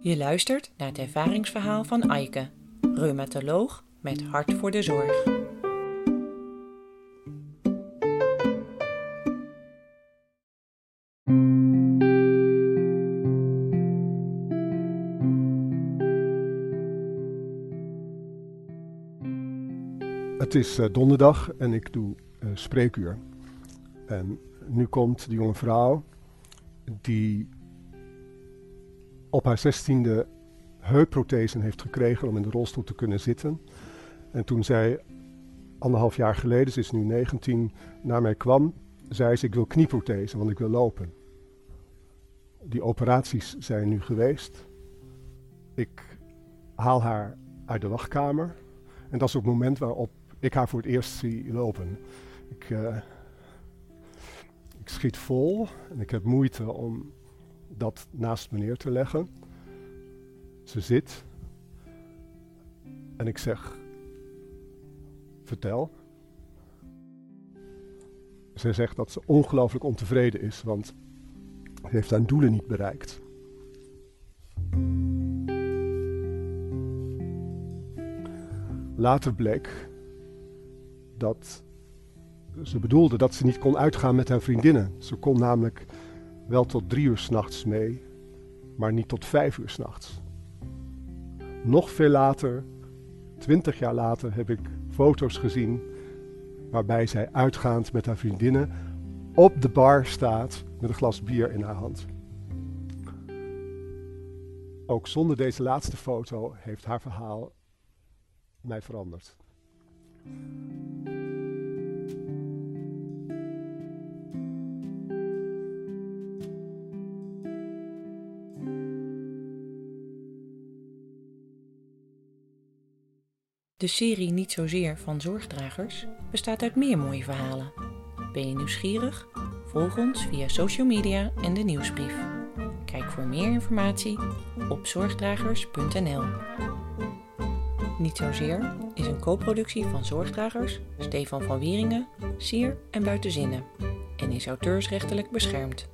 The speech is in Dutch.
Je luistert naar het ervaringsverhaal van Eike, reumatoloog met hart voor de zorg. Het is uh, donderdag en ik doe uh, spreekuur. En nu komt de jonge vrouw die op haar zestiende heupprothesen heeft gekregen om in de rolstoel te kunnen zitten. En toen zij anderhalf jaar geleden, ze is nu 19, naar mij kwam, zei ze ik wil knieprothesen, want ik wil lopen. Die operaties zijn nu geweest. Ik haal haar uit de wachtkamer. En dat is ook het moment waarop ik haar voor het eerst zie lopen. Ik, uh, ik schiet vol en ik heb moeite om dat naast me neer te leggen. Ze zit en ik zeg: Vertel. Ze zegt dat ze ongelooflijk ontevreden is, want ze heeft haar doelen niet bereikt. Later bleek dat ze bedoelde dat ze niet kon uitgaan met haar vriendinnen. Ze kon namelijk wel tot drie uur s'nachts mee, maar niet tot vijf uur s'nachts. Nog veel later, twintig jaar later, heb ik foto's gezien waarbij zij uitgaand met haar vriendinnen op de bar staat met een glas bier in haar hand. Ook zonder deze laatste foto heeft haar verhaal mij veranderd. De serie Niet Zozeer van Zorgdragers bestaat uit meer mooie verhalen. Ben je nieuwsgierig? Volg ons via social media en de nieuwsbrief. Kijk voor meer informatie op zorgdragers.nl. Niet Zozeer is een co-productie van Zorgdragers, Stefan van Wieringen, Sier en Buitenzinnen en is auteursrechtelijk beschermd.